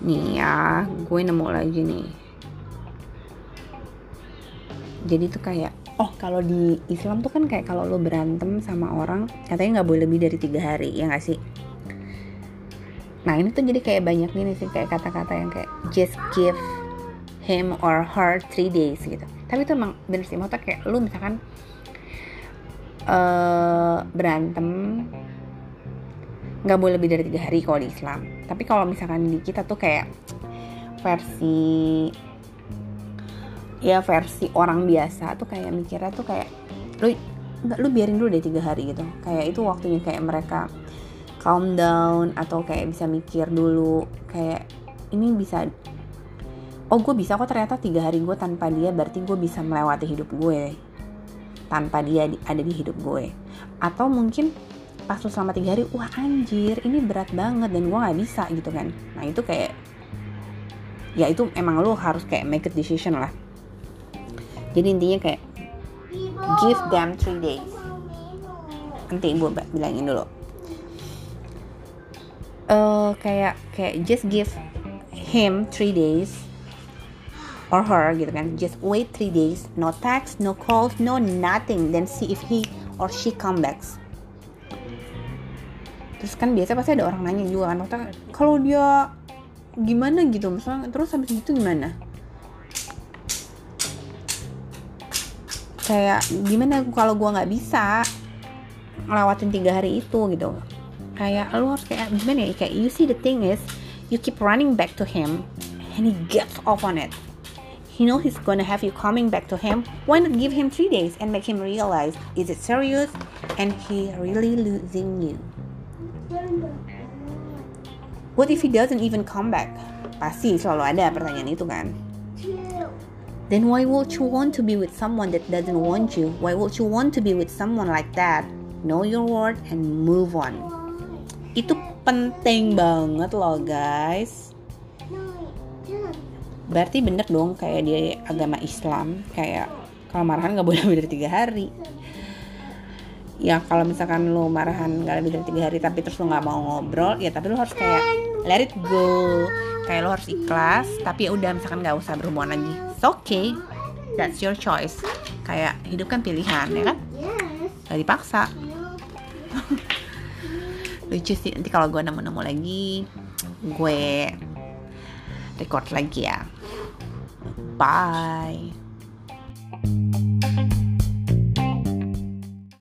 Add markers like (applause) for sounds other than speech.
gue nemu lagi nih. Jadi tuh kayak oh kalau di Islam tuh kan kayak kalau lo berantem sama orang katanya nggak boleh lebih dari tiga hari ya nggak sih? Nah ini tuh jadi kayak banyak gini sih kayak kata-kata yang kayak just give him or her three days gitu. Tapi itu emang bener sih maksudnya kayak lu misalkan uh, berantem nggak boleh lebih dari tiga hari kalau di Islam. Tapi kalau misalkan di kita tuh kayak versi ya versi orang biasa tuh kayak mikirnya tuh kayak lu nggak lu biarin dulu deh tiga hari gitu. Kayak itu waktunya kayak mereka calm down atau kayak bisa mikir dulu kayak ini bisa oh gue bisa kok ternyata tiga hari gue tanpa dia berarti gue bisa melewati hidup gue tanpa dia ada di hidup gue. Atau mungkin pas lu selama tiga hari wah anjir ini berat banget dan gue nggak bisa gitu kan. Nah itu kayak ya itu emang lu harus kayak make a decision lah. Jadi intinya kayak give them three days. Nanti ibu bilangin dulu. Uh, kayak kayak just give him three days or her gitu kan. Just wait three days no text no calls no nothing. Then see if he or she come back terus kan biasa pasti ada orang nanya juga kan kalau dia gimana gitu? Misalnya terus habis itu gimana? Kayak gimana kalau gue nggak bisa ngelewatin tiga hari itu? Gitu. Kayak lu harus kayak gimana ya? Kayak you see the thing is you keep running back to him and he gets off on it. He know he's gonna have you coming back to him. Why not give him three days and make him realize is it serious? And he really losing you what if he doesn't even come back? Pasti selalu ada pertanyaan itu kan? Then why would you want to be with someone that doesn't want you? Why would you want to be with someone like that? Know your worth and move on. Itu penting banget loh guys. Berarti bener dong kayak dia agama Islam kayak kalau marahan nggak boleh lebih dari tiga hari ya kalau misalkan lo marahan nggak lebih dari tiga hari tapi terus lo nggak mau ngobrol ya tapi lo harus kayak let it go. Kayak lo harus ikhlas tapi ya udah misalkan nggak usah berhubungan lagi. It's okay. That's your choice. Kayak hidup kan pilihan ya kan? Gak dipaksa. (laughs) Lucu sih nanti kalau gue nemu-nemu lagi gue record lagi ya. Bye